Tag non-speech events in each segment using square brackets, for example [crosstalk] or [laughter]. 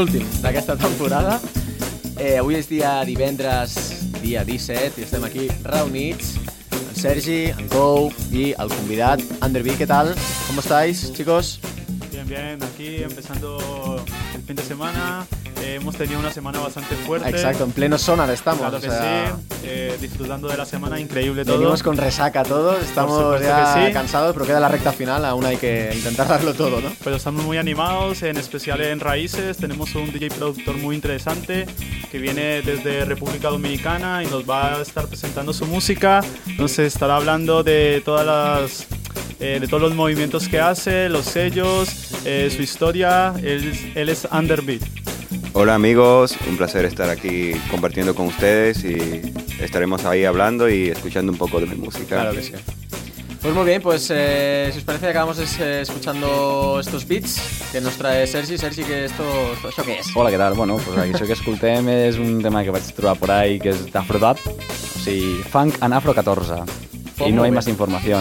penúltim d'aquesta temporada. Eh, avui és dia divendres, dia 17, i estem aquí reunits. En Sergi, en Kou i el convidat, Anderby. ¿Qué tal? ¿Cómo estáis, chicos? Bien, bien, aquí empezando el fin de semana. Eh, hemos tenido una semana bastante fuerte. Exacto, en pleno sonar estamos. Claro o que sea, sí. Eh, disfrutando de la semana, increíble todo. Venimos con resaca todos, estamos ya sí. cansados, pero queda la recta final, aún hay que intentar darlo todo, ¿no? Pero estamos muy animados, en especial en Raíces. Tenemos un DJ productor muy interesante que viene desde República Dominicana y nos va a estar presentando su música. Entonces estará hablando de todas las eh, de todos los movimientos que hace, los sellos, eh, su historia. Él, él es Underbeat. Hola amigos, un placer estar aquí compartiendo con ustedes y estaremos ahí hablando y escuchando un poco de mi música. Claro que sí. Pues muy bien, pues eh, si os parece acabamos es- eh, escuchando estos beats que nos trae Sergi. Sergi, que esto, esto, ¿esto qué es? Hola, què tal? Bueno, pues això que escoltem és un tema que vaig trobar por ahí, que és d'Afrodab, o sigui, funk en Afro 14. Pues I no hi bien. más informació.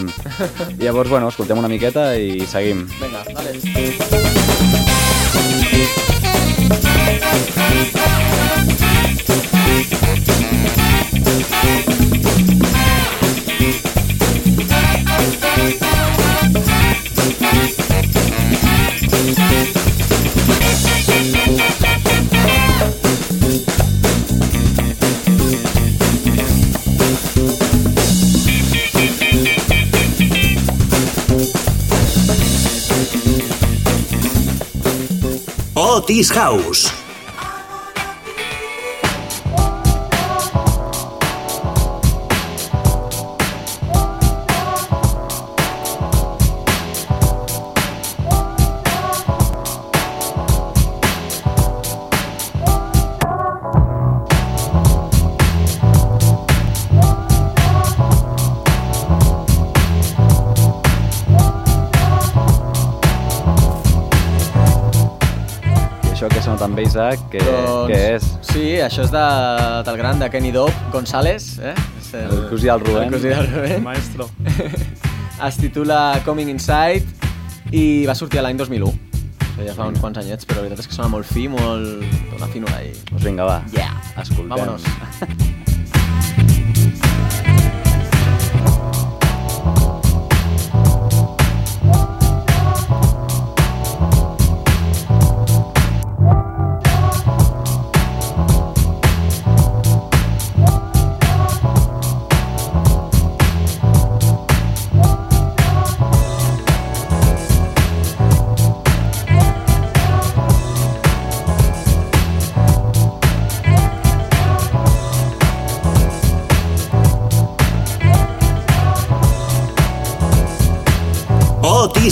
Llavors, [laughs] bueno, escoltem una miqueta i seguim. Venga, dale. Otis House. Isaac, que, Doncs, que és? Sí, això és de, del gran de Kenny Dope González, eh? És El cosí del Rubén. El cosí del Rubén. Maestro. [laughs] es titula Coming Inside i va sortir l'any 2001. O sigui, ja fa uns quants anyets, però la veritat és que sona molt fi, molt... una finura i... Doncs vinga, va. Yeah. Escoltem. Vámonos. [laughs]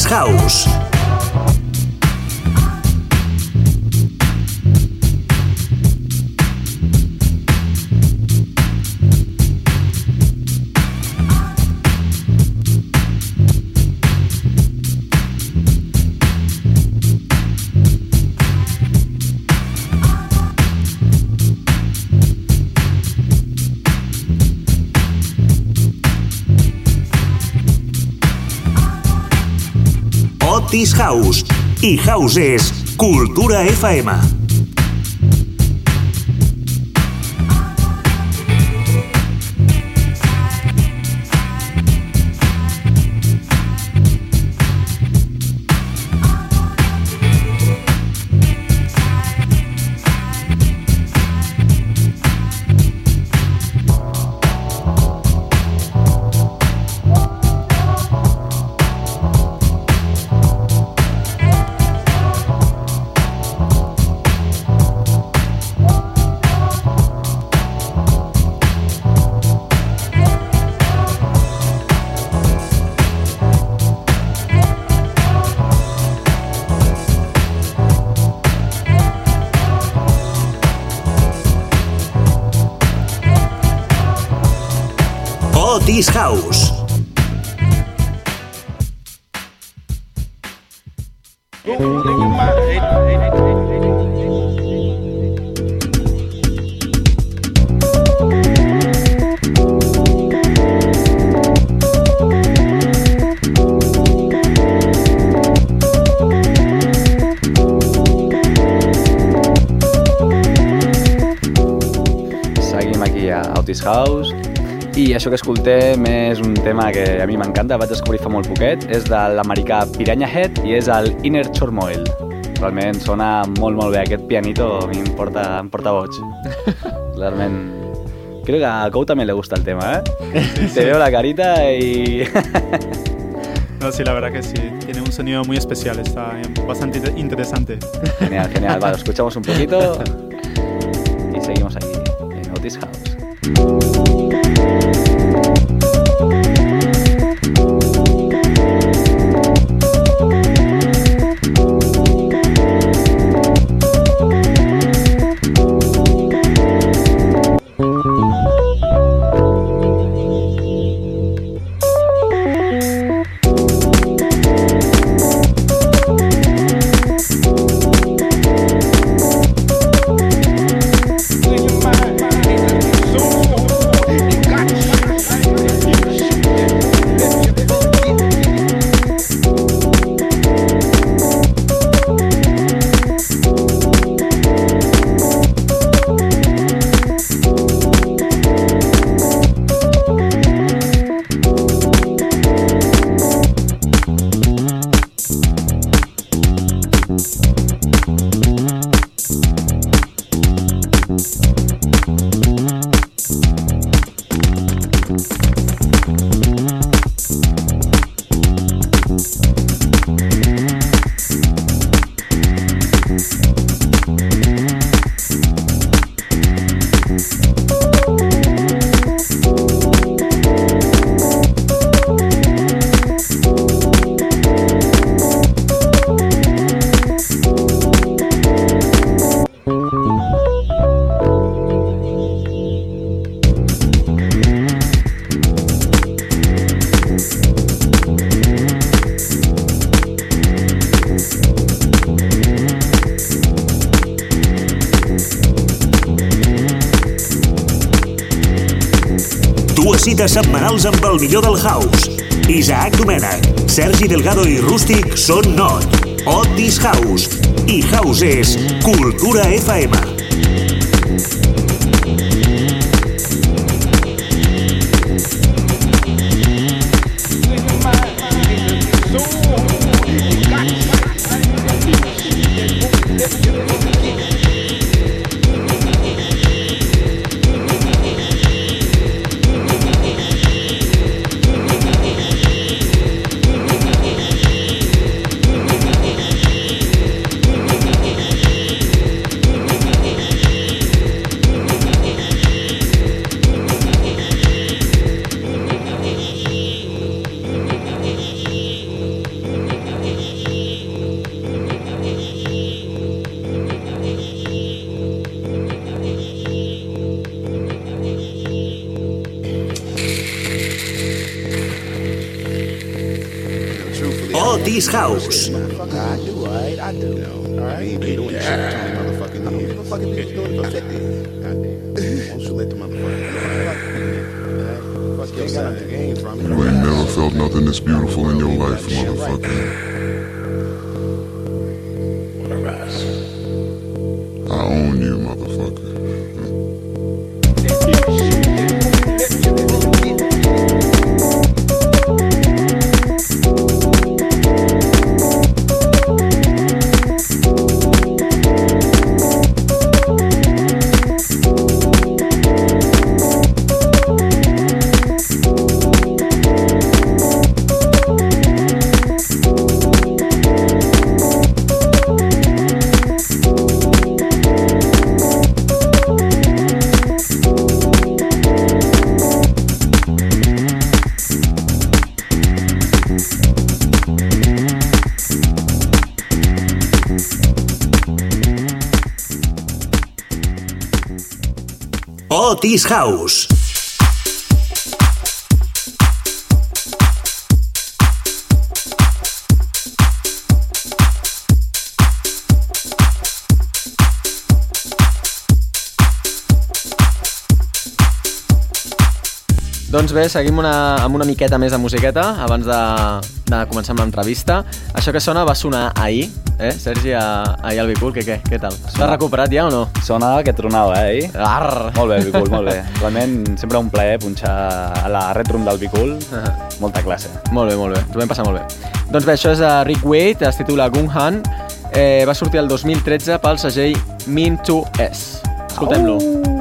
House. Otis House. Y House es Cultura FM. Otis House. Otis House i això que escoltem és un tema que a mi m'encanta, vaig descobrir fa molt poquet, és de l'americà Piranha Head i és el Inner Turmoil. Realment sona molt molt bé, aquest pianito a mi em porta, em porta boig. [laughs] Realment... Creo que a Kou también le gusta el tema, ¿eh? Te veo la carita y... [laughs] No, sí, la verdad que sí. Tiene un sonido muy especial, está bastante inter- interesante. Genial, genial. Vale, escuchamos un poquito [laughs] y seguimos aquí en Otis House. El millor del house. Isaac Domènech, Sergi Delgado i Rústic són Not, Otis House. I House és Cultura FM. This House. I do. I do. You ain't never felt nothing this beautiful in your life, motherfucker. Otis House. Doncs bé, seguim una, amb una miqueta més de musiqueta abans de, de començar amb l'entrevista. Això que sona va sonar ahir, eh, Sergi, a, ahir al Bicul, que què, què tal? L'has recuperat ja o no? Sonava que tronava, eh? ahir. Arr! Molt bé, Bicul, molt bé. Realment, sempre un plaer punxar a la Red Room del Bicul. [laughs] Molta classe. Molt bé, molt bé. T'ho vam passar molt bé. Doncs bé, això és de Rick Wade, es titula Gung Han. Eh, va sortir el 2013 pel segell Mean to S. Escoltem-lo. facebook.com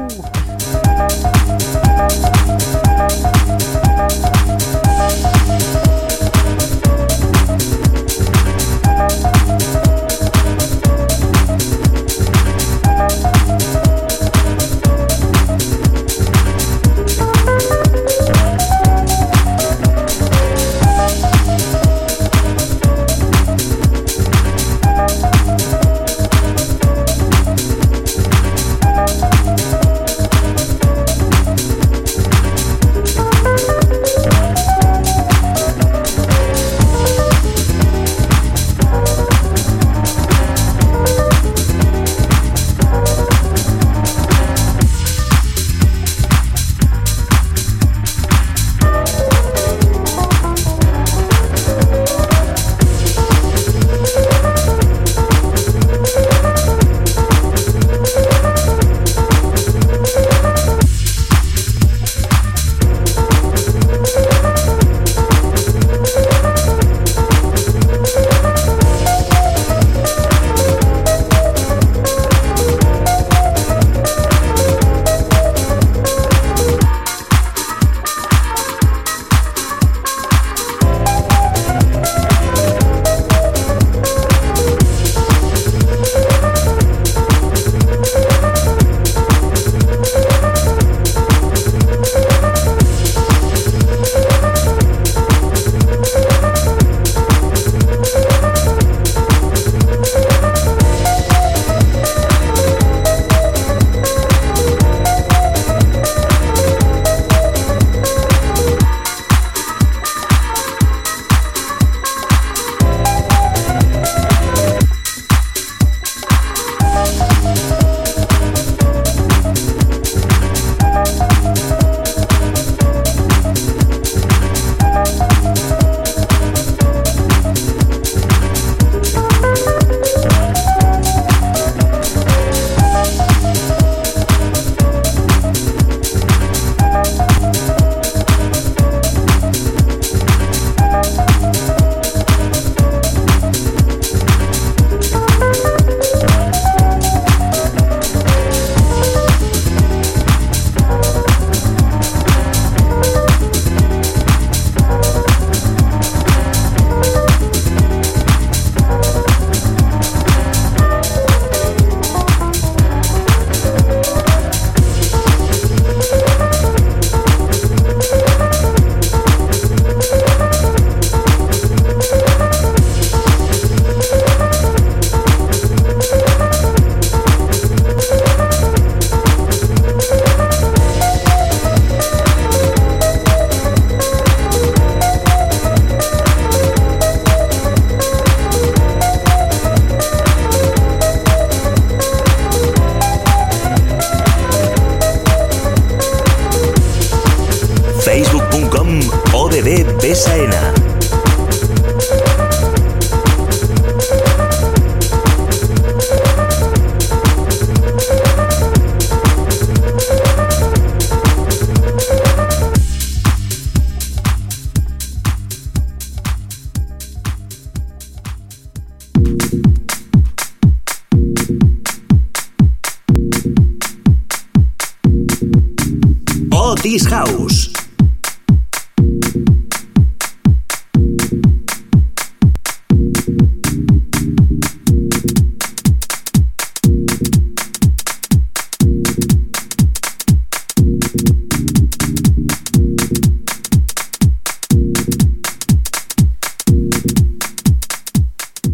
Otis House.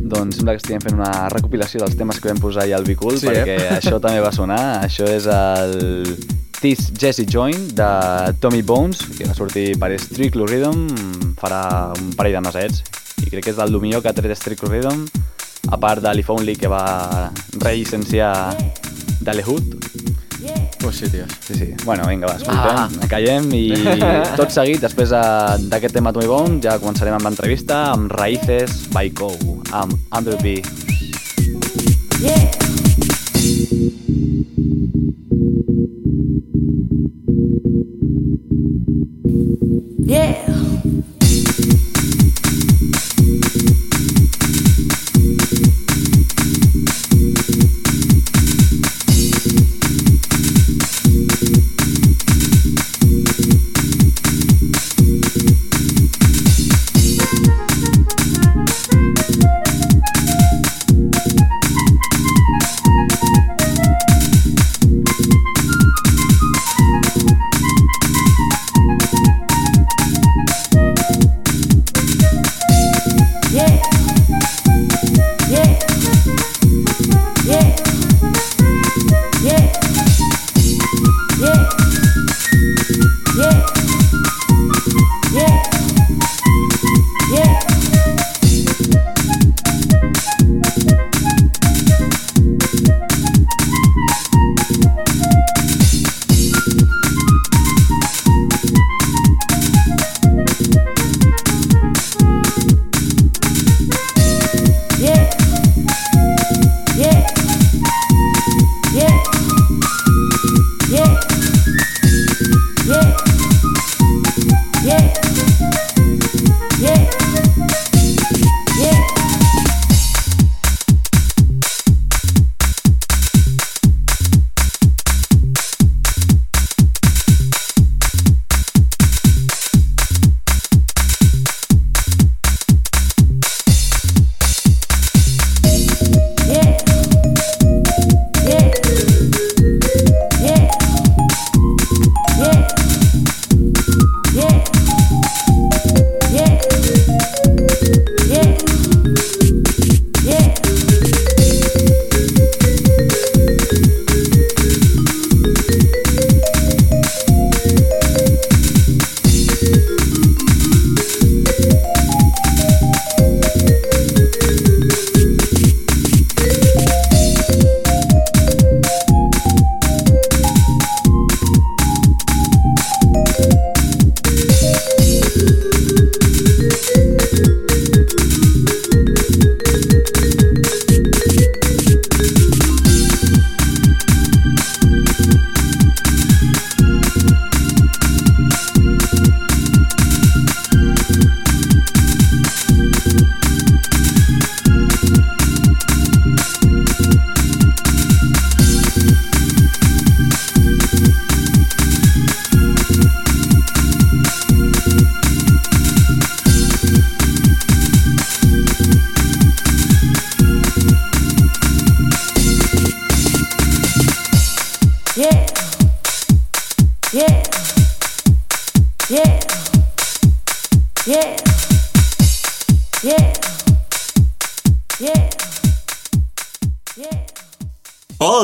Doncs sembla que estiguem fent una recopilació dels temes que vam posar ahir al Bicul, Sí, eh? perquè això també va sonar. Això és el This Jesse Joint de Tommy Bones, que va sortir per Strictly Rhythm farà un parell de mesets. I crec que és del millor que ha tret Strictly Rhythm, a part de l'If Only que va rellicenciar Dale Hood. Pues sí, tios. Sí, sí. Bueno, vinga, va, escoltem, Ah. callem i [laughs] tot seguit, després d'aquest tema Tommy Bone, ja començarem amb l'entrevista amb Raíces by Co, amb Under B. Yeah.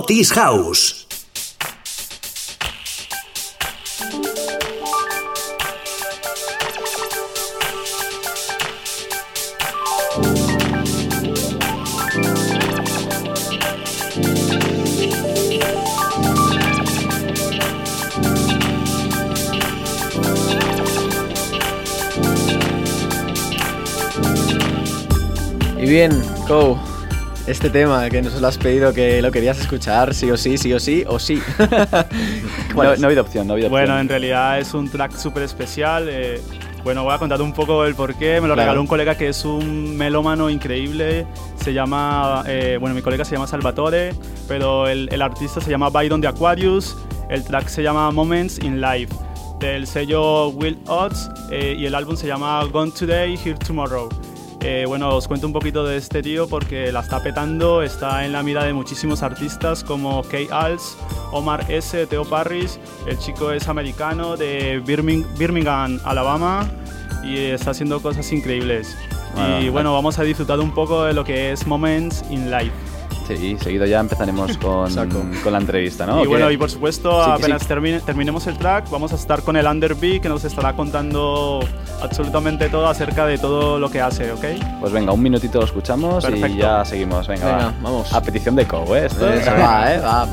Otis House. Y bien, Co, este tema que nos lo has pedido que lo querías escuchar, sí o sí, sí o sí, o sí. [laughs] ¿Cuál No, no ha habido opción, no ha habido opción. Bueno, en realidad es un track súper especial. eh, bueno, voy a contar un poco el porqué. Me lo Claro. regaló un colega que es un melómano increíble. Se llama, eh, bueno, mi colega se llama Salvatore, pero el, el artista se llama Byron de Aquarius. El track se llama Moments in Life, del sello Will Odds, eh, y el álbum se llama Gone Today, Here Tomorrow. Eh, bueno, os cuento un poquito de este tío porque la está petando, está en la mira de muchísimos artistas como Kay Als, Omar S., Theo Parris. El chico es americano de Birming- Birmingham, Alabama y está haciendo cosas increíbles. Bueno, y bueno, vamos a disfrutar un poco de lo que es Moments in Life. Sí, seguido ya empezaremos [laughs] con, con la entrevista, ¿no? y bueno, y por supuesto, Sí, apenas sí. termine- terminemos el track, vamos a estar con el Under B que nos estará contando absolutamente todo acerca de todo lo que hace, ¿ok? Pues venga, un minutito lo escuchamos y Perfecto. ya seguimos. Venga, Venga, va. vamos. A petición de Co, ¿eh? Esto es- Venga, va, eh, va.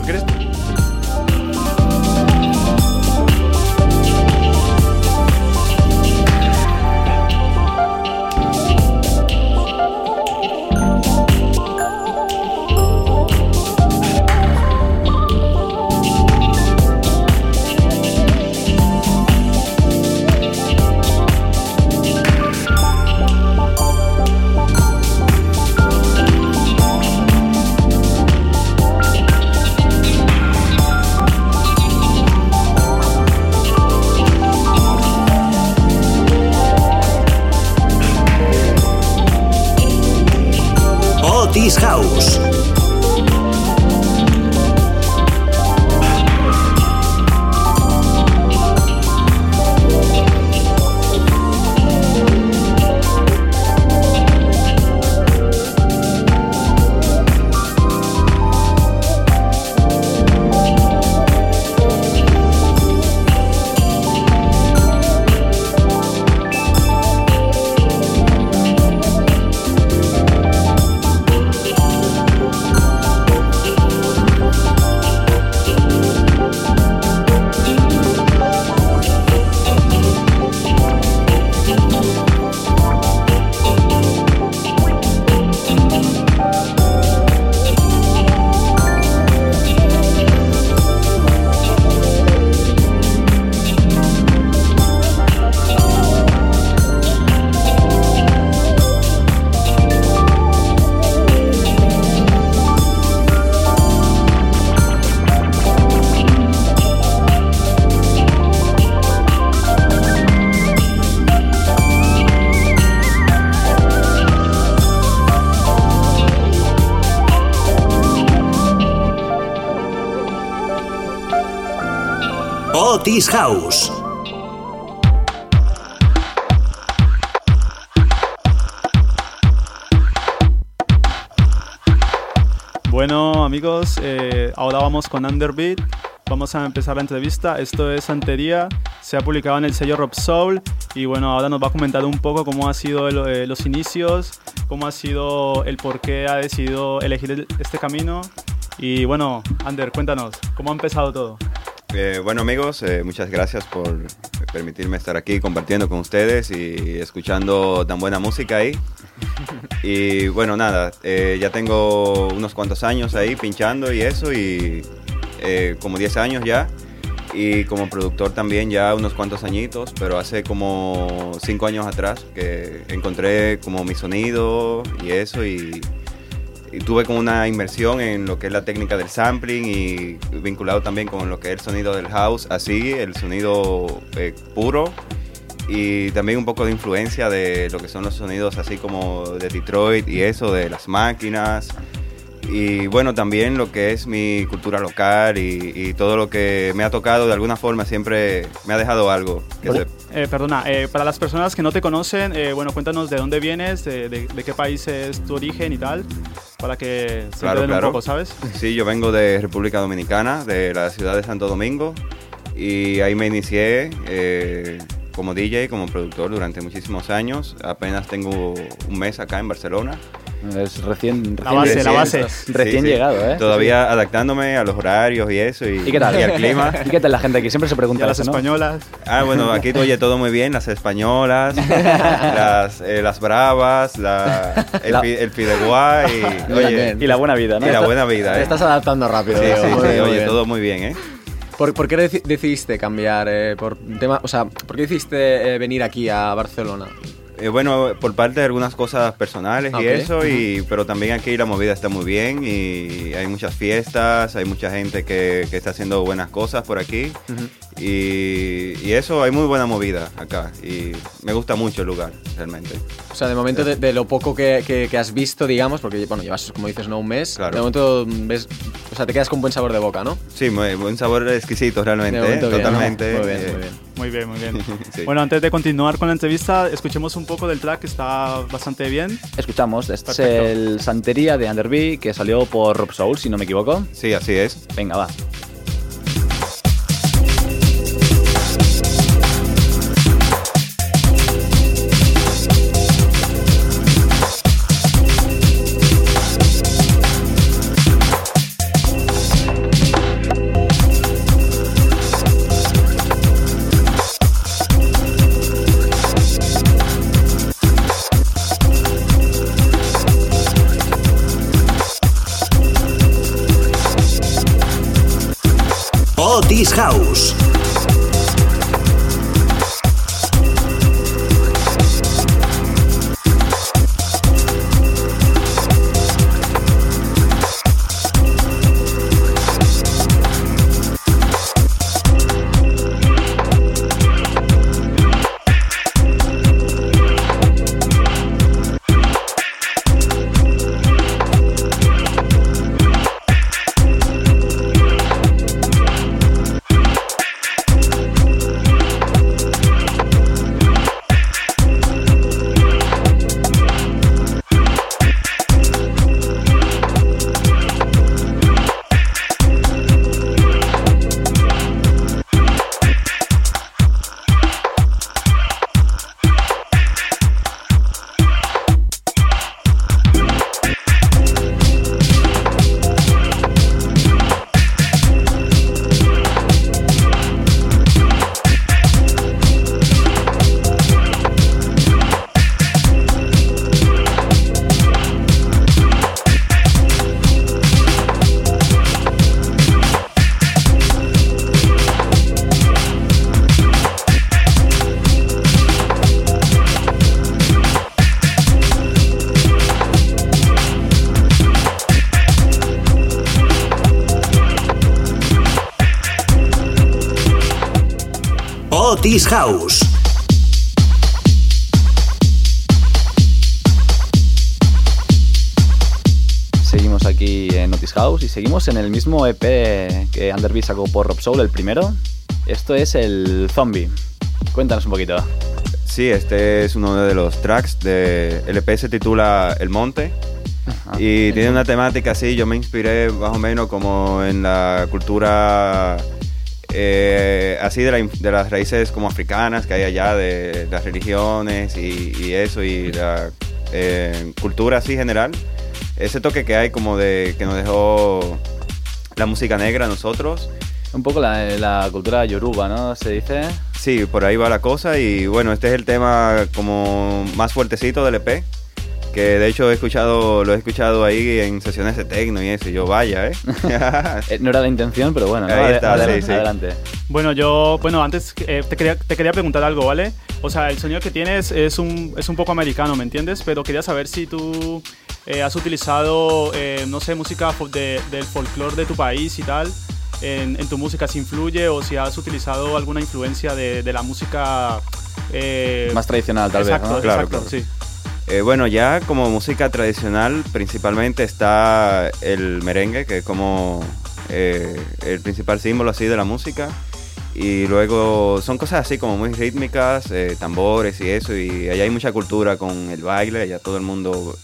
House. Bueno, amigos, eh, ahora vamos con Underbeat. Vamos a empezar la entrevista. Esto es Santería. Se ha publicado en el sello Rob Soul. Y bueno, ahora nos va a comentar un poco cómo ha sido eh, los inicios, cómo ha sido el por qué ha decidido elegir el- este camino. Y bueno, Ander, cuéntanos, ¿cómo ha empezado todo? Eh, bueno amigos, eh, muchas gracias por permitirme estar aquí compartiendo con ustedes y escuchando tan buena música ahí. Y bueno, nada, eh, ya tengo unos cuantos años ahí pinchando y eso, y como 10 años ya. Y como productor también ya unos cuantos añitos, pero hace como 5 años atrás que encontré como mi sonido y eso, y, y tuve como una inversión en lo que es la técnica del sampling y vinculado también con lo que es el sonido del house, así, el sonido eh, puro y también un poco de influencia de lo que son los sonidos así como de Detroit y eso, de las máquinas. Y bueno, también lo que es mi cultura local y, y todo lo que me ha tocado de alguna forma siempre me ha dejado algo. que se- Eh, perdona, eh, para las personas que no te conocen, eh, bueno, cuéntanos de dónde vienes, de, de- de qué país es tu origen y tal, para que se Claro, claro. un poco, ¿sabes? Sí, yo vengo de República Dominicana, de la ciudad de Santo Domingo, y ahí me inicié eh, como DJ, como productor durante muchísimos años. Apenas tengo un mes acá en Barcelona. Es recién, La recién- base, la base. Recién Sí, sí. llegado, ¿eh? Todavía adaptándome a los horarios y eso, y, ¿Y qué tal? y al clima. [laughs] ¿Y qué tal la gente aquí? Siempre se Y pregunta a las eso, ¿no? españolas. Ah, bueno, aquí [laughs] oye todo muy bien, las españolas, las, eh, las bravas, la, el, La- el fideuá y, [laughs] oye, bien. Y la buena vida, ¿no? y la buena vida, Te ¿eh? estás adaptando rápido. Sí, sí, sí, oye, bien. todo muy bien, ¿eh? ¿Por, por qué deci- decidiste cambiar? eh, por tema, o sea, ¿por qué decidiste eh, venir aquí a Barcelona? Eh, bueno, por parte de algunas cosas personales y eso, y, pero también aquí la movida está muy bien y hay muchas fiestas, hay mucha gente que, que está haciendo buenas cosas por aquí y, y eso, hay muy buena movida acá y me gusta mucho el lugar, realmente. O sea, de momento de, de lo poco que, que- que has visto, digamos, porque bueno, llevas, como dices, no un mes, Claro. de momento ves, o sea, te quedas con buen sabor de boca, ¿no? Sí, muy, buen sabor exquisito realmente, De momento ¿eh? bien, ¿no? totalmente. Muy bien, eh, muy bien. Muy bien, muy bien. [laughs] Sí. Bueno, antes de continuar con la entrevista, escuchemos un poco del track que está bastante bien. Escuchamos, este es Perfecto. el Santería de Underbee que salió por Rob Soul, si no me equivoco. Sí, así es. Venga, va. Otis House. Otis House. Seguimos aquí en Otis House y seguimos en el mismo EP que Underbeat sacó por Rob Soul, el primero. Esto es el Zombie. Cuéntanos un poquito. Sí, este es uno de los tracks de EP se titula El Monte Ah, y tiene una temática así, yo me inspiré más o menos como en la cultura eh, así de, la in- de las raíces como africanas que hay allá, de, las religiones y, y eso, y la eh, cultura así general. Ese toque que hay como de que nos dejó la música negra a nosotros. Un poco la, la cultura yoruba, ¿no? Se dice. Sí, por ahí va la cosa y bueno, este es el tema como más fuertecito del EP, que de hecho he escuchado, lo he escuchado ahí en sesiones de techno y eso, y yo vaya, ¿eh? [laughs] Eh, No era la intención, pero bueno, ¿no? Ahí está, Adel- sí, sí. adelante. Bueno, yo, bueno, antes eh, te, quería, te quería preguntar algo, ¿vale? O sea, el sonido que tienes es un, es un poco americano, ¿me entiendes? Pero quería saber si tú eh, has utilizado, eh, no sé, música de- del folclore de tu país y tal, en, en tu música, si influye o si has utilizado alguna influencia de, de la música... eh, Más tradicional, tal exacto, vez, ¿no? Claro, exacto, claro. sí. Eh, bueno, ya como música tradicional principalmente está el merengue, que es como eh, el principal símbolo así de la música. Y luego son cosas así como muy rítmicas, eh, tambores y eso. Y allá hay mucha cultura con el baile, allá todo el mundo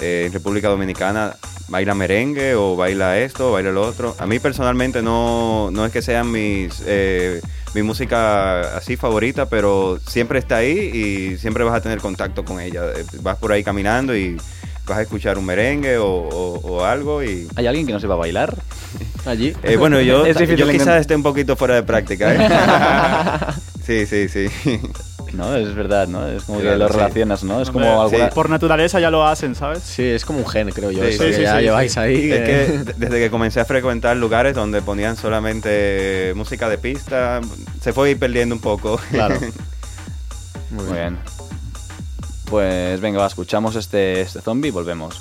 eh, en República Dominicana baila merengue o baila esto o baila lo otro. A mí personalmente no, no es que sean mis, eh, mi música así favorita, pero siempre está ahí y siempre vas a tener contacto con ella. Eh, Vas por ahí caminando y vas a escuchar un merengue o, o- o algo y... ¿Hay alguien que no sepa bailar? [laughs] Allí. Eh, bueno, yo, [laughs] yo quizás esté un poquito fuera de práctica. ¿eh? [laughs] sí, sí, sí. No, es verdad, ¿no? Es como que lo sí. relacionas, ¿no? Es como alguna... Por naturaleza ya lo hacen, ¿sabes? Sí, es como un gen, creo yo. Sí, eso sí, que sí, ya sí, lleváis sí. ahí. Es que- que d- desde que comencé a frecuentar lugares donde ponían solamente música de pista, se fue perdiendo un poco. Claro. [laughs] Muy bien. Pues venga, va, escuchamos este, este zombie y volvemos.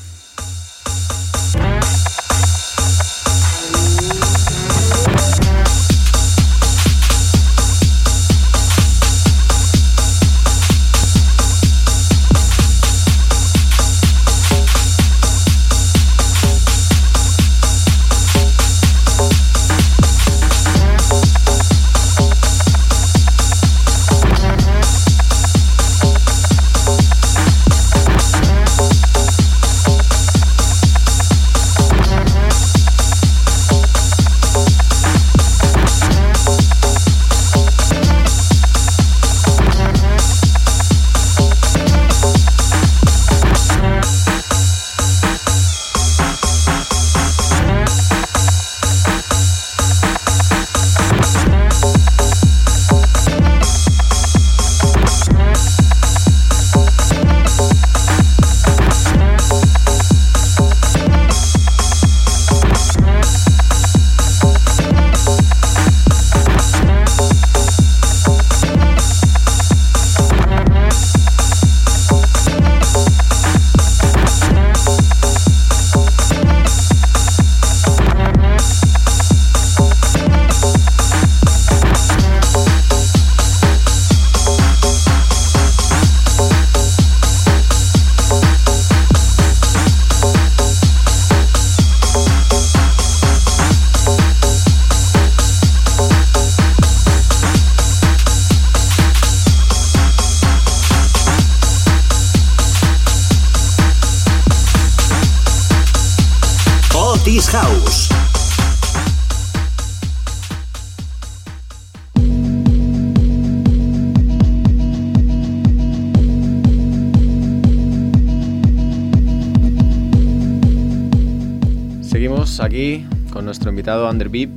Aquí con nuestro invitado Ander Beep.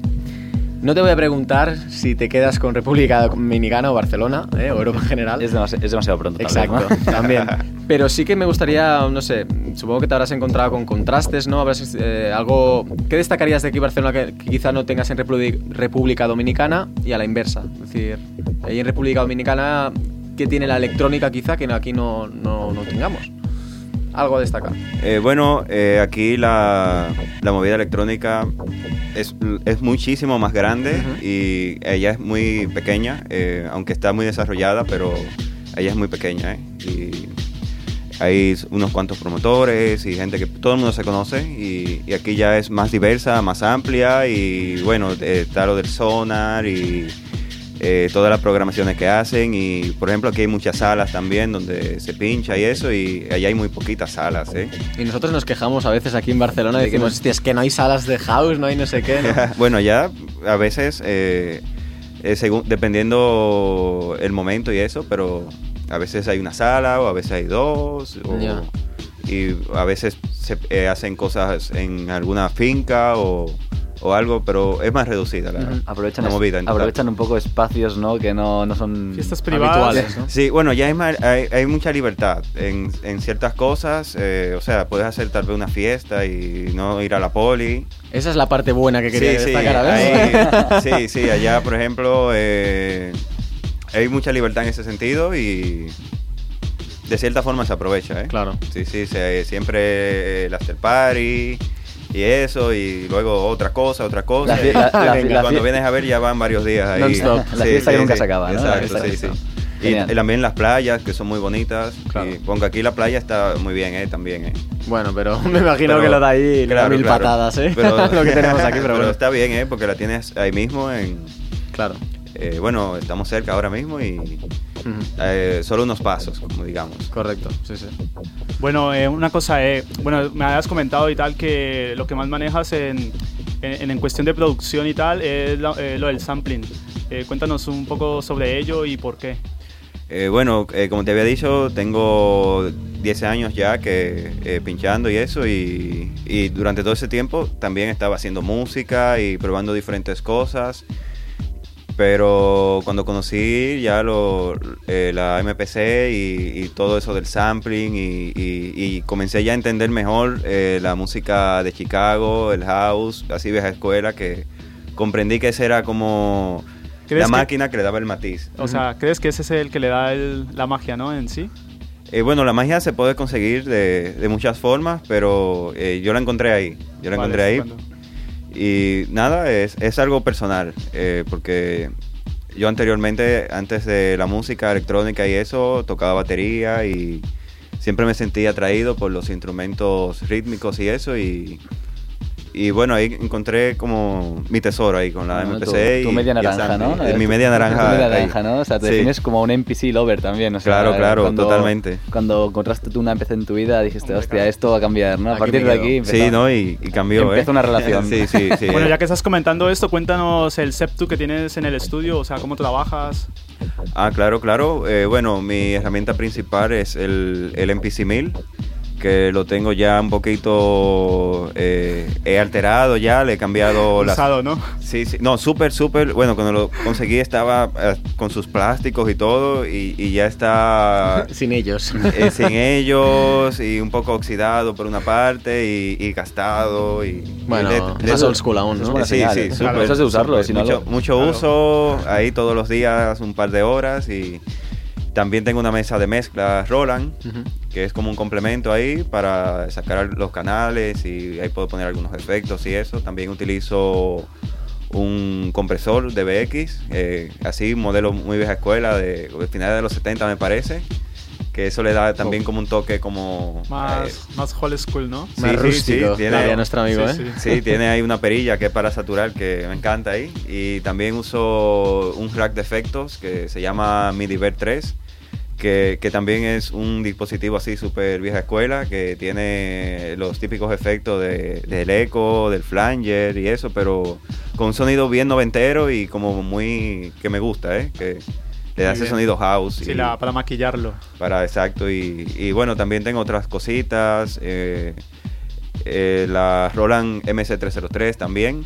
No te voy a preguntar si te quedas con República Dominicana o Barcelona, ¿eh? o Europa en general. Es demasiado, es demasiado pronto, vez, Exacto, ¿no? también. Pero sí que me gustaría, no sé, supongo que te habrás encontrado con contrastes, ¿no? Habrás, eh, algo... ¿Qué destacarías de aquí Barcelona que, que quizá no tengas en República, República Dominicana y a la inversa? Es decir, ahí en República Dominicana, ¿qué tiene la electrónica quizá que aquí no, no, no tengamos? Algo a destacar. Eh, bueno, eh, aquí la, la movida electrónica es, es muchísimo más grande y ella es muy pequeña, eh, aunque está muy desarrollada, pero ella es muy pequeña. ¿eh? Y hay unos cuantos promotores y gente que todo el mundo se conoce y, y aquí ya es más diversa, más amplia y bueno, está lo del sonar y eh, todas las programaciones que hacen y por ejemplo aquí hay muchas salas también donde se pincha y eso y allá hay muy poquitas salas, ¿eh? Y nosotros nos quejamos a veces aquí en Barcelona decimos, hostia, es que no hay salas de house, no hay no sé qué. ¿no?". [laughs] bueno, ya a veces, eh, eh, según, dependiendo el momento y eso, pero a veces hay una sala o a veces hay dos. o-. Y a veces se hacen cosas en alguna finca o, o algo, pero es más reducida la, Aprovechan, la movida. aprovechan un poco espacios, ¿no? Que no, no son Fiestas privadas. habituales, ¿no? Sí, bueno, ya hay, hay, hay mucha libertad en, en ciertas cosas. eh, o sea, puedes hacer tal vez una fiesta y no ir a la poli. Esa es la parte buena que quería sí, destacar, a ver. hay- [laughs] sí, sí, allá, por ejemplo, eh, hay mucha libertad en ese sentido y de cierta forma se aprovecha, ¿eh? Claro. Sí, sí, se- siempre el after party y eso, y luego otra cosa, otra cosa. La y la- [laughs] la- y la cuando vienes a ver ya van varios días ahí. Non-stop. La fiesta que nunca se acaba, ¿no? Exacto, fiesta sí, sí. Y, también las playas, que son muy bonitas. Claro. Y pongo aquí la playa está muy bien, ¿eh? También, ¿eh? Bueno, pero [laughs] me imagino Pero- que lo de ahí claro, mil claro. patadas, ¿eh? Pero- [laughs] lo que tenemos aquí, pero, bueno. está bien, ¿eh? Porque la tienes ahí mismo en... Claro. eh, bueno, estamos cerca ahora mismo y Ujú. eh, solo unos pasos, como digamos. Correcto, sí, sí. Bueno, eh, una cosa, eh, bueno, me habías comentado y tal que lo que más manejas en, en, en cuestión de producción y tal es la- eh, lo del sampling. Eh, cuéntanos un poco sobre ello y por qué. Eh, bueno, como te había dicho, tengo 10 años ya que pinchando y eso, y, y durante todo ese tiempo también estaba haciendo música y probando diferentes cosas. Pero cuando conocí ya lo, eh, la MPC y, y todo eso del sampling y, y- y comencé ya a entender mejor eh, la música de Chicago, el house, así vieja escuela, que comprendí que esa era como ¿Crees la máquina que le daba el matiz. O sea, ¿crees que ese es el que le da el- la magia, no, en sí? Eh, bueno, la magia se puede conseguir de, de muchas formas, pero eh, yo la encontré ahí. Yo la Vale, encontré ahí. Y nada, es, es algo personal, eh, porque yo anteriormente, antes de la música electrónica y eso, tocaba batería y siempre me sentía atraído por los instrumentos rítmicos y eso. Y, y bueno, ahí encontré como mi tesoro ahí con la Bueno, MPC. tu, y, tu media y naranja, ¿no? sampling. Eh, mi media naranja. Tu media ahí. naranja, ¿no? O sea, te Sí. defines como un NPC lover también. O sea, Claro, claro, cuando- totalmente. Cuando encontraste tú una MPC en tu vida, dijiste, Hombre, hostia, claro. esto va a cambiar, ¿no? A Aquí partir de aquí Sí, empezó- ¿no? Y, y cambió, Empieza ¿eh? una relación. [laughs] sí, sí, sí. Bueno, ya que estás comentando esto, cuéntanos el Septu que tienes en el estudio, o sea, cómo trabajas. Ah, claro, claro. Eh, bueno, mi herramienta principal es el, el MPC 1000, que lo tengo ya un poquito... eh, he alterado ya, le he cambiado las... Usado, ¿no? Sí, sí. No, súper, súper. Bueno, cuando lo conseguí estaba eh, con sus plásticos y todo y, y ya está... [laughs] Sin ellos. eh, sin ellos y un poco oxidado por una parte y, y gastado y... Bueno, y es old school aún, ¿no? Sí, señal, sí, ¿eh? Eso es de usarlo, no mucho, mucho Claro. uso, ahí todos los días un par de horas y también tengo una mesa de mezcla Roland, que es como un complemento ahí para sacar los canales y ahí puedo poner algunos efectos y eso. También utilizo un compresor de BX, eh, así, un modelo muy vieja escuela, de, de finales de los 70 me parece, que eso le da también como un toque como... Más, eh, más old school, ¿no? Sí, Más sí, rústico, sí, tiene- nuestro amigo, Sí, ¿eh? sí. Sí, tiene ahí una [laughs] perilla que es para saturar que me encanta ahí. Y también uso un rack de efectos que se llama MIDIVER 3, que, que también es un dispositivo así súper vieja escuela, que tiene los típicos efectos de- del eco, del flanger y eso, pero con un sonido bien noventero y como muy... que me gusta, ¿eh? Que le da ese bien. sonido house. Sí, y- la, para maquillarlo. para, exacto. Y, y bueno, también tengo otras cositas. eh, eh, la Roland MC303 también,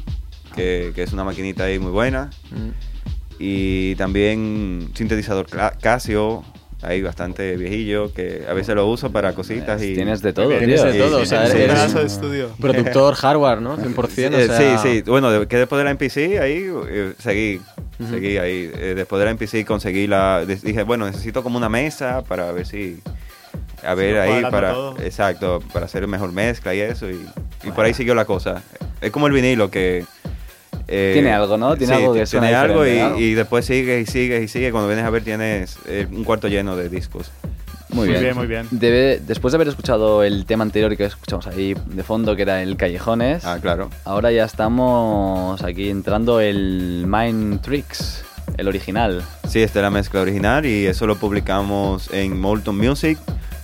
que, que es una maquinita ahí muy buena. Mm. Y también sintetizador Casio, ahí bastante viejillo, que a veces lo uso para cositas. y Tienes de todo, Tienes tío. de todo, Sí, o sea, sí, Un sí, eres pedazo de estudio. [laughs] productor hardware, ¿no? 100%, Eh, o sea... Sí, sí. Bueno, que después de la MPC ahí eh, seguí, seguí ahí. Eh, después de la MPC conseguí la... Dije, bueno, necesito como una mesa para ver si a ver ahí para, todo. exacto, para hacer mejor mezcla y eso. Y, y por ahí siguió la cosa. Es como el vinilo que... eh, Tiene algo, ¿no? Tiene sí, algo que tiene algo y, ¿no? y después sigue y sigue y sigue. Cuando vienes a ver tienes eh, un cuarto lleno de discos. Muy Muy bien. bien, muy bien. Debe- después de haber escuchado el tema anterior que escuchamos ahí de fondo, que era el Callejones, Ah, claro. ahora ya estamos aquí entrando el Mind Tricks, el original. Sí, esta es la mezcla original y eso lo publicamos en Molton Music,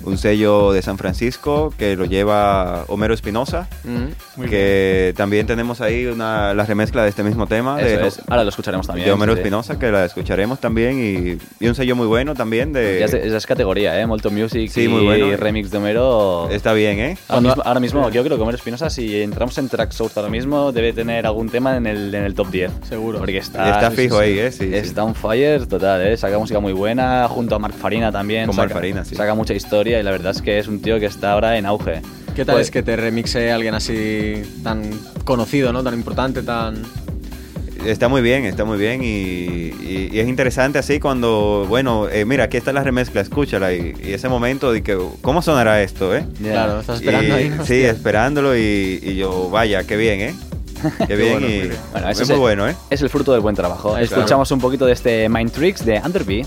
un sello de San Francisco que lo lleva Homero Espinosa. Mm. Que también tenemos ahí una, la remezcla de este mismo tema Eso de, es. Ahora lo escucharemos también. de Homero sí, sí. Espinosa, que la escucharemos también y, y un sello muy bueno también de... Ya es, es categoría, ¿eh? Molto Music Sí, y muy bueno. remix de Homero. Está bien, ¿eh? Ahora mismo, ahora mismo, yo creo que Homero Espinosa, si entramos en Tracksource ahora mismo, debe tener algún tema en el, en el top 10. Seguro. Porque está, Está fijo ahí, ¿eh? Sí, sí. está on fire total, ¿eh? Saca música muy buena, junto a Mark Farina también. Con saca, Marc Farina, sí. Saca mucha historia y la verdad es que es un tío que está ahora en auge. ¿Qué tal Pues- es que te remixe alguien así tan conocido, ¿no? Tan importante, tan... Está muy bien, está muy bien y, y- y es interesante así cuando, bueno, eh, mira, aquí está la remezcla, escúchala y, y ese momento de que, ¿cómo sonará esto, eh? Ya. Claro, estás esperando Y- ahí. ¿no? Sí, esperándolo y, y yo, vaya, qué bien, ¿eh? [laughs] Qué bien bueno, y bien. Bueno, eso es muy bueno, ¿eh? Es el fruto del buen trabajo. Escuchamos un poquito de este Mind Tricks de Underbee.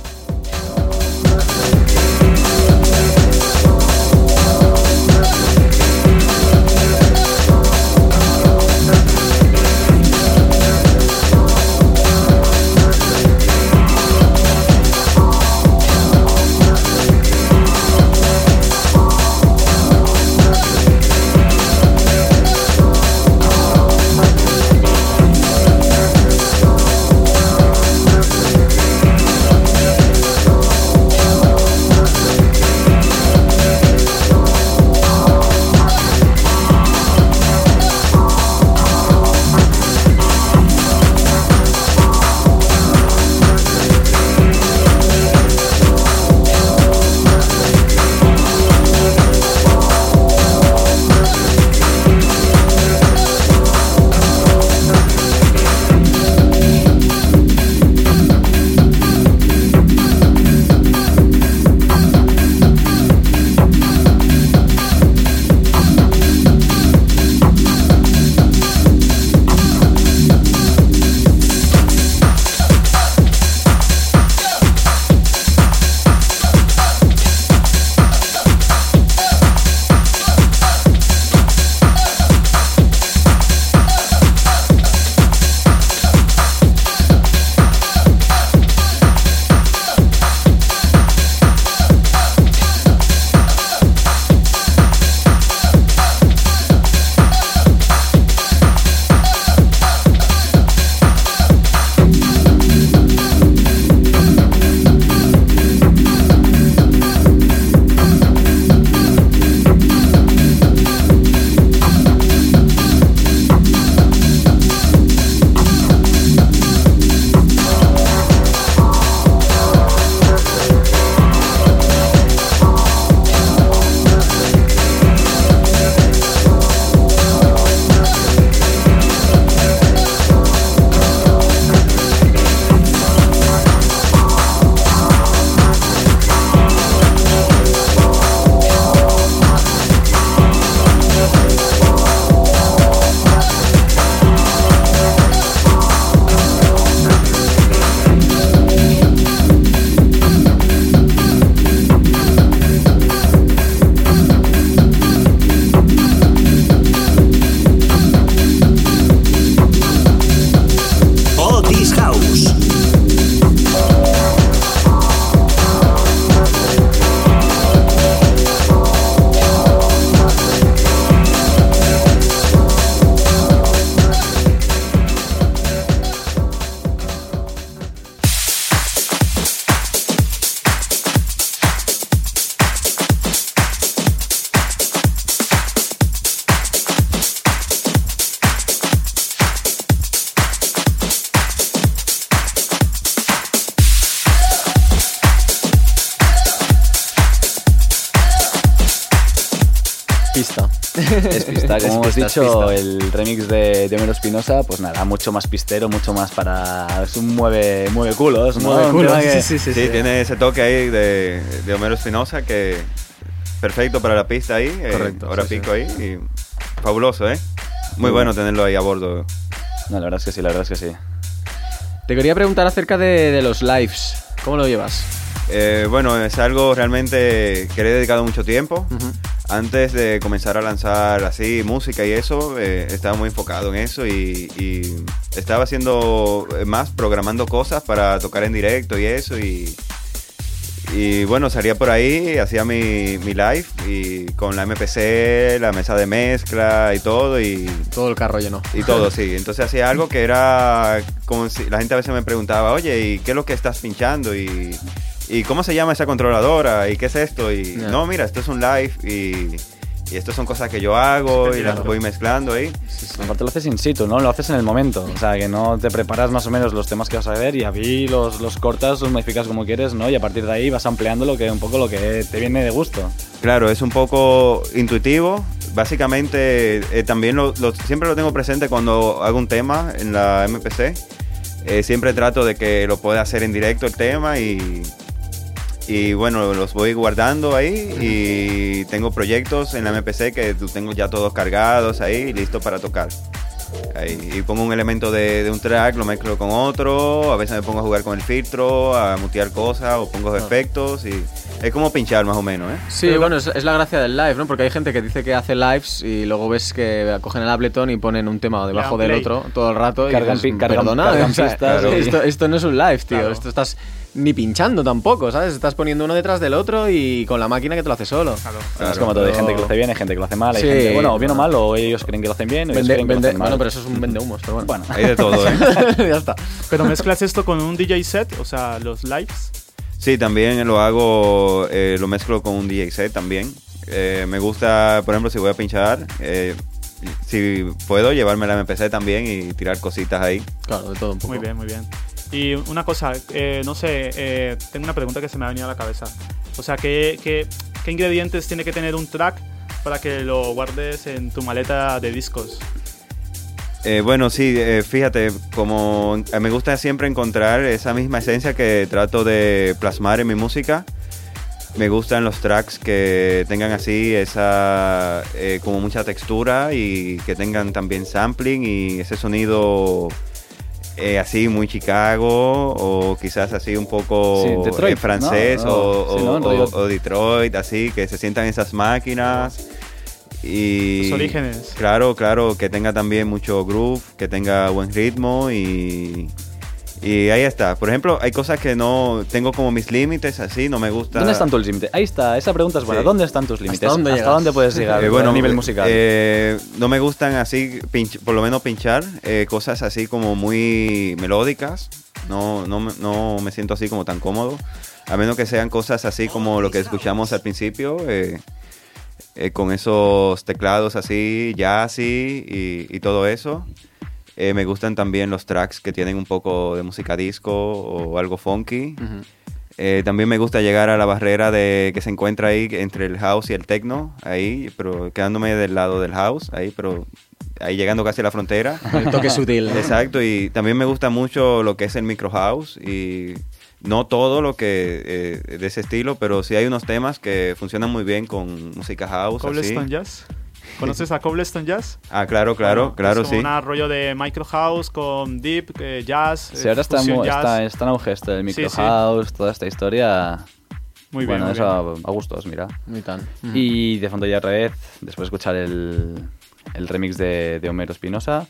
El remix de, de Homero Espinosa, pues nada, mucho más pistero, mucho más para... Es un mueve, mueve culos, ¿no? Mueve Un culos, tema que- sí, sí, Sí, tiene ese toque ahí de, de Homero Espinosa que perfecto para la pista ahí. eh, Correcto, Hora sí, pico ahí. Y fabuloso, ¿eh? Muy bueno tenerlo ahí a bordo. No, la verdad es que sí, la verdad es que sí. Te quería preguntar acerca de, de los lives. ¿Cómo lo llevas? Eh, bueno, es algo realmente que le he dedicado mucho tiempo. Antes de comenzar a lanzar así música y eso, eh, estaba muy enfocado en eso y, y estaba haciendo eh, más, programando cosas para tocar en directo y eso. Y, y bueno, salía por ahí, hacía mi, mi live y con la MPC, la mesa de mezcla y todo. Y, Todo el carro lleno. y todo, [laughs] sí. Entonces hacía algo que era como si la gente a veces me preguntaba, oye, ¿y qué es lo que estás pinchando? Y, ¿y cómo se llama esa controladora? ¿Y qué es esto? Y Ya. no, mira, esto es un live y, y esto son cosas que yo hago y las voy mezclando ahí. Aparte lo haces in situ, ¿no? Lo haces en el momento. O sea, que no te preparas más o menos los temas que vas a ver y ahí los, los cortas, los modificas como quieres, ¿no? Y a partir de ahí vas ampliando lo que, un poco lo que te viene de gusto. Claro, es un poco intuitivo. Básicamente, eh, también lo, lo- siempre lo tengo presente cuando hago un tema en la MPC. Eh, siempre trato de que lo pueda hacer en directo el tema y, y bueno, los voy guardando ahí y tengo proyectos en la MPC que tengo ya todos cargados ahí, listos para tocar. Ahí, y pongo un elemento de, de un track, lo mezclo con otro, a veces me pongo a jugar con el filtro, a mutear cosas o pongo efectos y es como pinchar más o menos, ¿eh? Sí, bueno, es, es la gracia del live, ¿no? Porque hay gente que dice que hace lives y luego ves que cogen el Ableton y ponen un tema debajo del play. otro todo el rato. y Cargan dices, pi- cargan- "Perdona, cargan o sea, pistas [laughs] y- esto, esto no es un live, tío. Claro. Esto estás ni pinchando tampoco, ¿sabes? Estás poniendo uno detrás del otro y con la máquina que te lo hace solo. Claro. es como todo, hay gente que lo hace bien, hay gente que lo hace mal, hay Sí, gente, bueno, o bien o bueno. mal, o ellos creen que lo hacen bien, o ellos Vende- creen que vende- lo hacen mal. bueno, pero eso es un vende humos, pero bueno. Bueno, Hay de todo, ¿eh? [laughs] ya está. Pero mezclas esto con un DJ set, o sea, los lives. Sí, también lo hago, eh, lo mezclo con un DJ set también. Eh, me gusta, por ejemplo, si voy a pinchar, eh, si puedo llevarme la MPC también y tirar cositas ahí. Claro, de todo un poco. Muy bien, muy bien. Y una cosa, eh, no sé, eh, tengo una pregunta que se me ha venido a la cabeza. O sea, ¿qué, qué, ingredientes tiene que tener un track para que lo guardes en tu maleta de discos? Eh, bueno, sí, fíjate, como me gusta siempre encontrar esa misma esencia que trato de plasmar en mi música. Me gustan los tracks que tengan así esa como mucha textura y que tengan también sampling y ese sonido eh, así muy Chicago o quizás así un poco Sí, Detroit, eh, francés ¿no? o, No, sí, ¿no? o- En rollo- o- o Detroit, así que se sientan esas máquinas y Los orígenes. Claro, claro, que tenga también mucho groove, que tenga buen ritmo y, y ahí está. Por ejemplo, hay cosas que no tengo como mis límites, así, no me gusta. ¿dónde están tus límites? Ahí está, esa pregunta es buena. Sí. ¿Dónde están tus límites? dónde ¿Hasta llegas? dónde puedes llegar Eh, bueno, a nivel musical? eh, no me gustan así, pinch- por lo menos pinchar eh, cosas así como muy melódicas. No, no, me- no me siento así como tan cómodo. A menos que sean cosas así como lo que escuchamos al principio, eh, eh, con esos teclados así, jazzy y, y todo eso. Eh, me gustan también los tracks que tienen un poco de música disco o algo funky. Eh, también me gusta llegar a la barrera de que se encuentra ahí entre el house y el techno, ahí, pero quedándome del lado del house, ahí, pero ahí llegando casi a la frontera. [laughs] El toque sutil. Exacto, y también me gusta mucho lo que es el micro house y no todo lo que eh, de ese estilo, pero sí hay unos temas que funcionan muy bien con música house. Cobblestone Jazz. ¿Conoces a Cobblestone Jazz? Ah, claro, claro, Bueno, claro, es sí. Un rollo de micro house con deep, eh, jazz. Sí, eh, ahora está, fusion mu- jazz. está, está en auge esto del Sí, micro sí. house, toda esta historia. Muy bien, bueno, muy eso bien. a, a gustos, mira. Muy tan. Y de fondo ya otra vez, después de escuchar el, el remix de, de Homero Espinosa,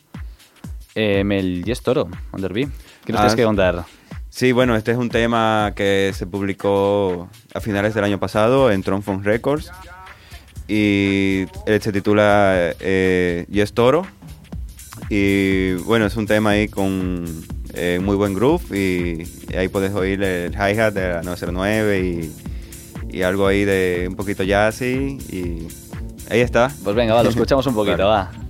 eh, el Yes Toro, Underbee. ¿Qué nos Ah, tienes que contar? Sí, bueno, este es un tema que se publicó a finales del año pasado en Tronfon Records y él se titula eh, Yes Toro y bueno, es un tema ahí con eh, muy buen groove y, ahí puedes oír el hi-hat de la 909 y, y algo ahí de un poquito jazzy y ahí está. Pues venga, va, lo escuchamos un poquito, [laughs] Claro. va.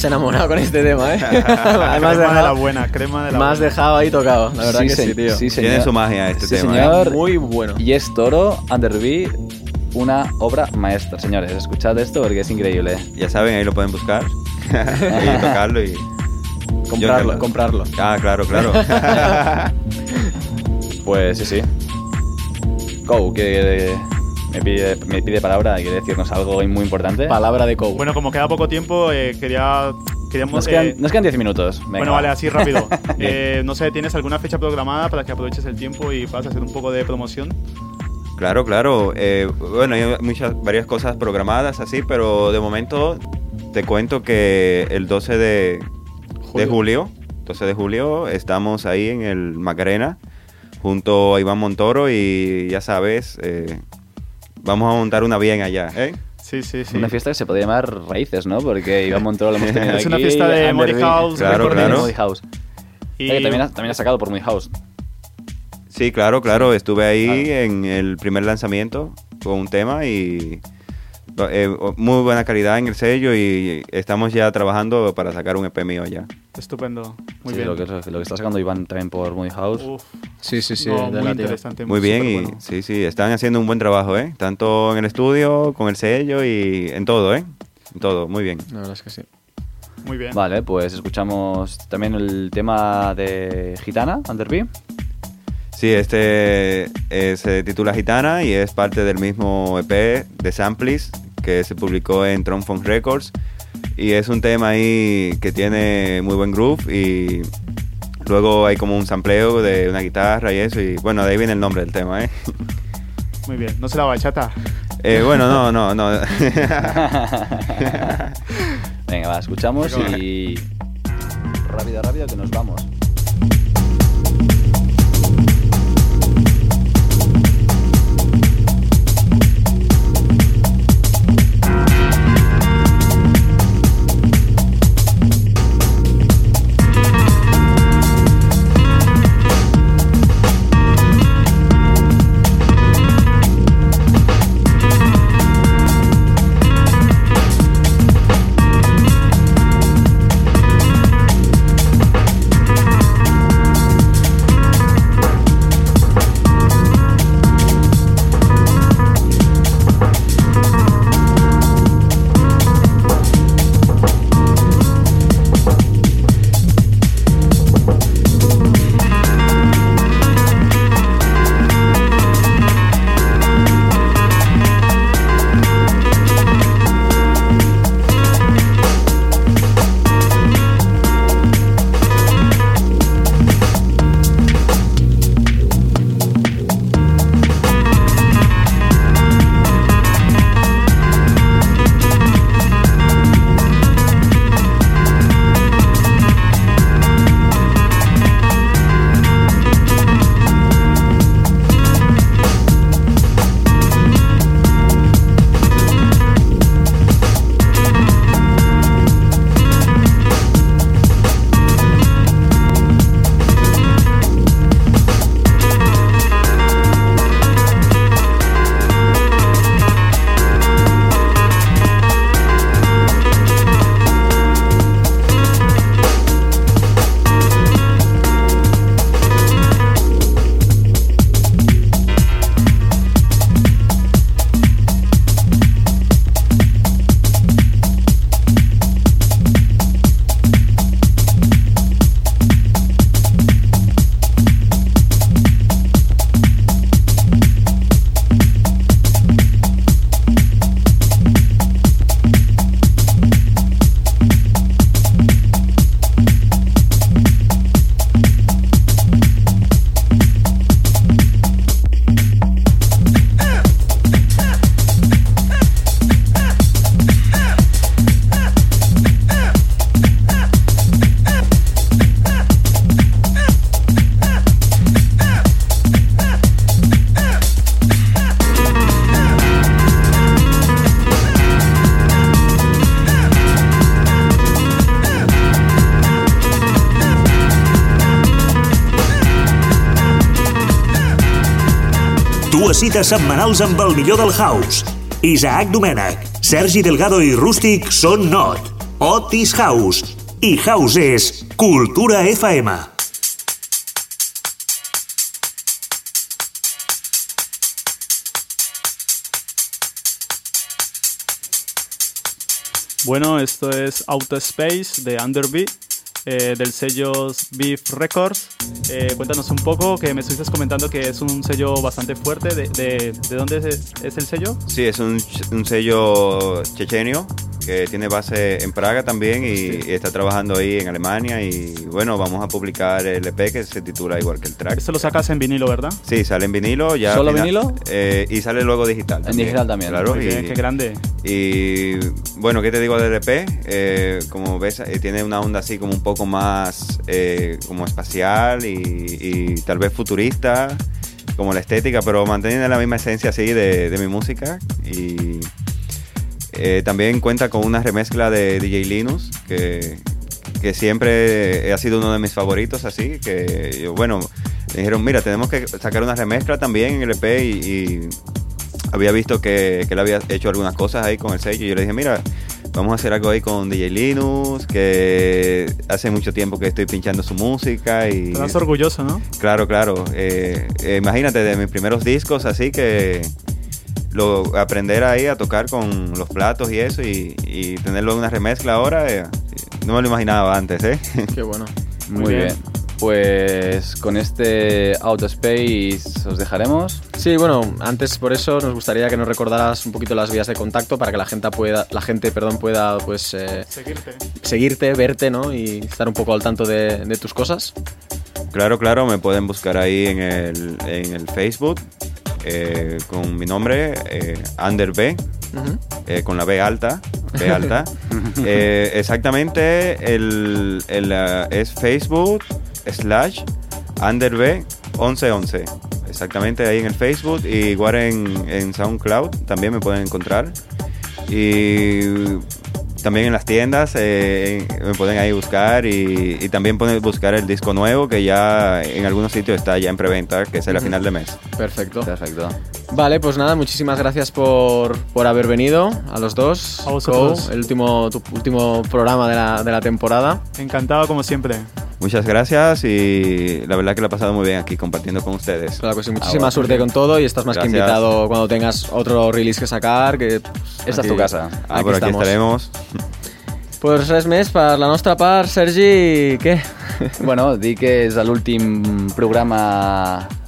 Has enamorado con este tema, ¿eh? [laughs] [laughs] me, has crema de la dejado, buena, crema de la me has buena. dejado ahí tocado, la verdad sí, que se- sí, tío. sí, señor. Tiene su magia este Sí, tema. ¿eh? señor. Muy bueno. Y es Toro, Underbee, una obra maestra. Señores, escuchad esto porque es increíble. Ya saben, ahí lo pueden buscar. [laughs] y tocarlo y... Comprarlo, comprarlo. Ah, claro, claro. Pues sí, sí. Kou, que me pide, me pide palabra y quiere decirnos algo muy importante. Palabra de Kou. Bueno, como queda poco tiempo, eh, quería, queríamos... nos, eh, quedan, nos quedan 10 minutos. Venga, bueno, va. vale, así rápido. [laughs] Eh, no sé, ¿tienes alguna fecha programada para que aproveches el tiempo y puedas hacer un poco de promoción? Claro, claro. Eh, bueno, hay muchas, varias cosas programadas así, pero de momento te cuento que el 12 de julio, de julio, 12 de julio estamos ahí en el Macarena junto a Iván Montoro y ya sabes, eh, vamos a montar una bien allá, ¿eh? Sí, sí, sí. Una fiesta que se podría llamar Raíces, ¿no? Porque Iván Montoro lo hemos tenido Es una fiesta de Money House Claro, claro. House. Y- también, ha, también ha sacado por Money House. Sí, claro, claro. Estuve ahí Ah. en el primer lanzamiento con un tema y eh, muy buena calidad en el sello y estamos ya trabajando para sacar un EP mío ya. Estupendo. Muy Sí, bien. Lo que, lo que está sacando Iván también por Money House. Uf, Sí, sí, sí. no, de muy interesante. Bien y sí, sí, están haciendo un buen trabajo, ¿eh? Tanto en el estudio, con el sello y en todo, ¿eh? En todo, muy bien. La verdad es que sí. Muy bien. Vale, pues escuchamos también el tema de Gitana, Underbee. Sí, este eh, se titula Gitana y es parte del mismo EP de Samples que se publicó en Tronfon Records. Y es un tema ahí que tiene muy buen groove y luego hay como un sampleo de una guitarra y eso. Y bueno, de ahí viene el nombre del tema, ¿eh? [laughs] Muy bien. No se la bachata. Eh, bueno, no, no, no. [laughs] [laughs] Venga, va, escuchamos y... Rápido, rápido, que nos vamos. Cites setmanals amb el millor del house. Isaac Domènech, Sergi Delgado i Rústic són Not, Otis House, i House és Cultura FM. Bueno, esto es Outer Space de Underbeat, eh, del sello Beef Records. Eh, cuéntanos un poco, que me estuviste comentando que es un sello bastante fuerte. ¿De, de, de dónde es, es, el sello? Sí, es un, un sello chechenio que tiene base en Praga también y, sí. y, está trabajando ahí en Alemania y bueno, vamos a publicar el EP que se titula igual que el track. Esto lo sacas en vinilo, ¿verdad? Sí, sale en vinilo. Ya ¿Solo final, vinilo? Eh, y sale luego digital. En digital también. Claro. Muy bien, y, qué grande. Y bueno, ¿qué te digo del EP? Eh, como ves, eh, tiene una onda así como un poco más eh, como espacial y, y tal vez futurista como la estética, pero manteniendo la misma esencia así de, de mi música y eh, también cuenta con una remezcla de DJ Linus, que, que, siempre ha sido uno de mis favoritos, así que, bueno, me dijeron, mira, tenemos que sacar una remezcla también en el EP y, y había visto que, que, él había hecho algunas cosas ahí con el sello y yo le dije, mira, vamos a hacer algo ahí con DJ Linus, que hace mucho tiempo que estoy pinchando su música y... Estás orgulloso, ¿no? Claro, claro. Eh, eh, imagínate, de mis primeros discos, así que lo, aprender ahí a tocar con los platos y eso y, y tenerlo en una remezcla ahora, eh, no me lo imaginaba antes, ¿eh? [laughs] Qué bueno. Muy, Muy bien. bien. Pues con este Out of Space os dejaremos. Sí, bueno, antes por eso nos gustaría que nos recordaras un poquito las vías de contacto para que la gente pueda, la gente, perdón, pueda pues eh, seguirte. seguirte, verte, ¿no? Y estar un poco al tanto de, de tus cosas. Claro, claro, me pueden buscar ahí en el, en el Facebook eh, con mi nombre, eh, B, uh -huh. eh, con la B alta, B alta. [laughs] Eh, exactamente, el, el uh, es Facebook slash Under B 1111. Exactamente ahí en el Facebook y igual en, en SoundCloud también me pueden encontrar. Y también en las tiendas eh, me pueden ahí buscar y, y, también pueden buscar el disco nuevo que ya en algunos sitios está ya en preventa, que es el uh -huh. final de mes. Perfecto. Perfecto. Vale, pues nada, muchísimas gracias por, por haber venido a los dos. A vosotros. El último, tu último programa de la, de la temporada. Encantado como siempre. Muchas gracias y la verdad que lo he pasado muy bien aquí compartiendo con ustedes. Claro que sí, muchísima ah, suerte con todo y estás más gracias. que invitado cuando tengas otro release que sacar, que esta es tu casa. Ah, aquí por aquí estaremos. Pues res més, per la nostra part, Sergi, què? Bueno, dir que és l'últim programa...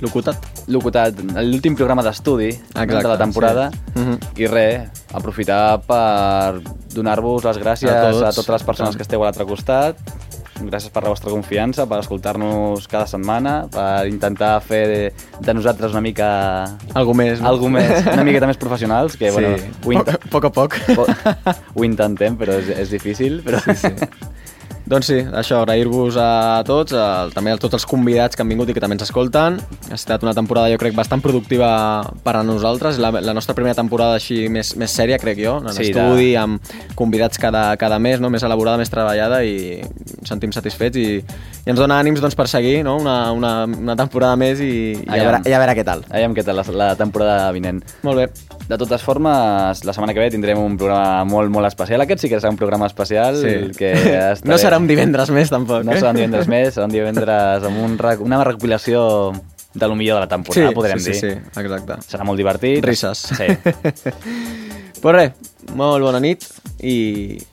Locutat. Locutat, l'últim programa d'estudi de la temporada. Sí. Uh -huh. I res, aprofitar per donar-vos les gràcies a, tots. a totes les persones que esteu a l'altre costat, gràcies per la vostra confiança, per escoltar-nos cada setmana, per intentar fer de, de nosaltres una mica... Algo més, no? Algo més, [laughs] una miqueta més professionals, que, sí. bueno... Ho int... [laughs] poc a poc. Po ho intentem, però és, és difícil, però... Sí, sí. [laughs] Doncs sí, això, agrair-vos a tots, a, també a tots els convidats que han vingut i que també ens escolten. Ha estat una temporada, jo crec, bastant productiva per a nosaltres. La, la nostra primera temporada així més, més sèria, crec jo, en sí, estudi, de... amb convidats cada, cada mes, no? més elaborada, més treballada i ens sentim satisfets i, i ens dona ànims doncs, per seguir no? una, una, una temporada més i, i, a veure, i a veure què tal. Aviam què tal la, la temporada vinent. Molt bé. De totes formes, la setmana que ve tindrem un programa molt, molt especial. Aquest sí que serà un programa especial. Sí. Que [laughs] estarem... No serà un divendres més, tampoc. No eh? serà un divendres més, serà un divendres amb un, una recopilació de lo millor de la temporada, sí, podrem sí, dir. Sí, sí, exacte. Serà molt divertit. Risses. Sí. [laughs] pues res, molt bona nit i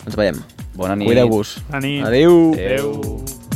ens veiem. Bona nit. Cuideu-vos. Adéu. Adéu. Adéu.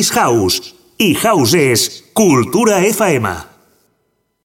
Otis House. I House Cultura FM.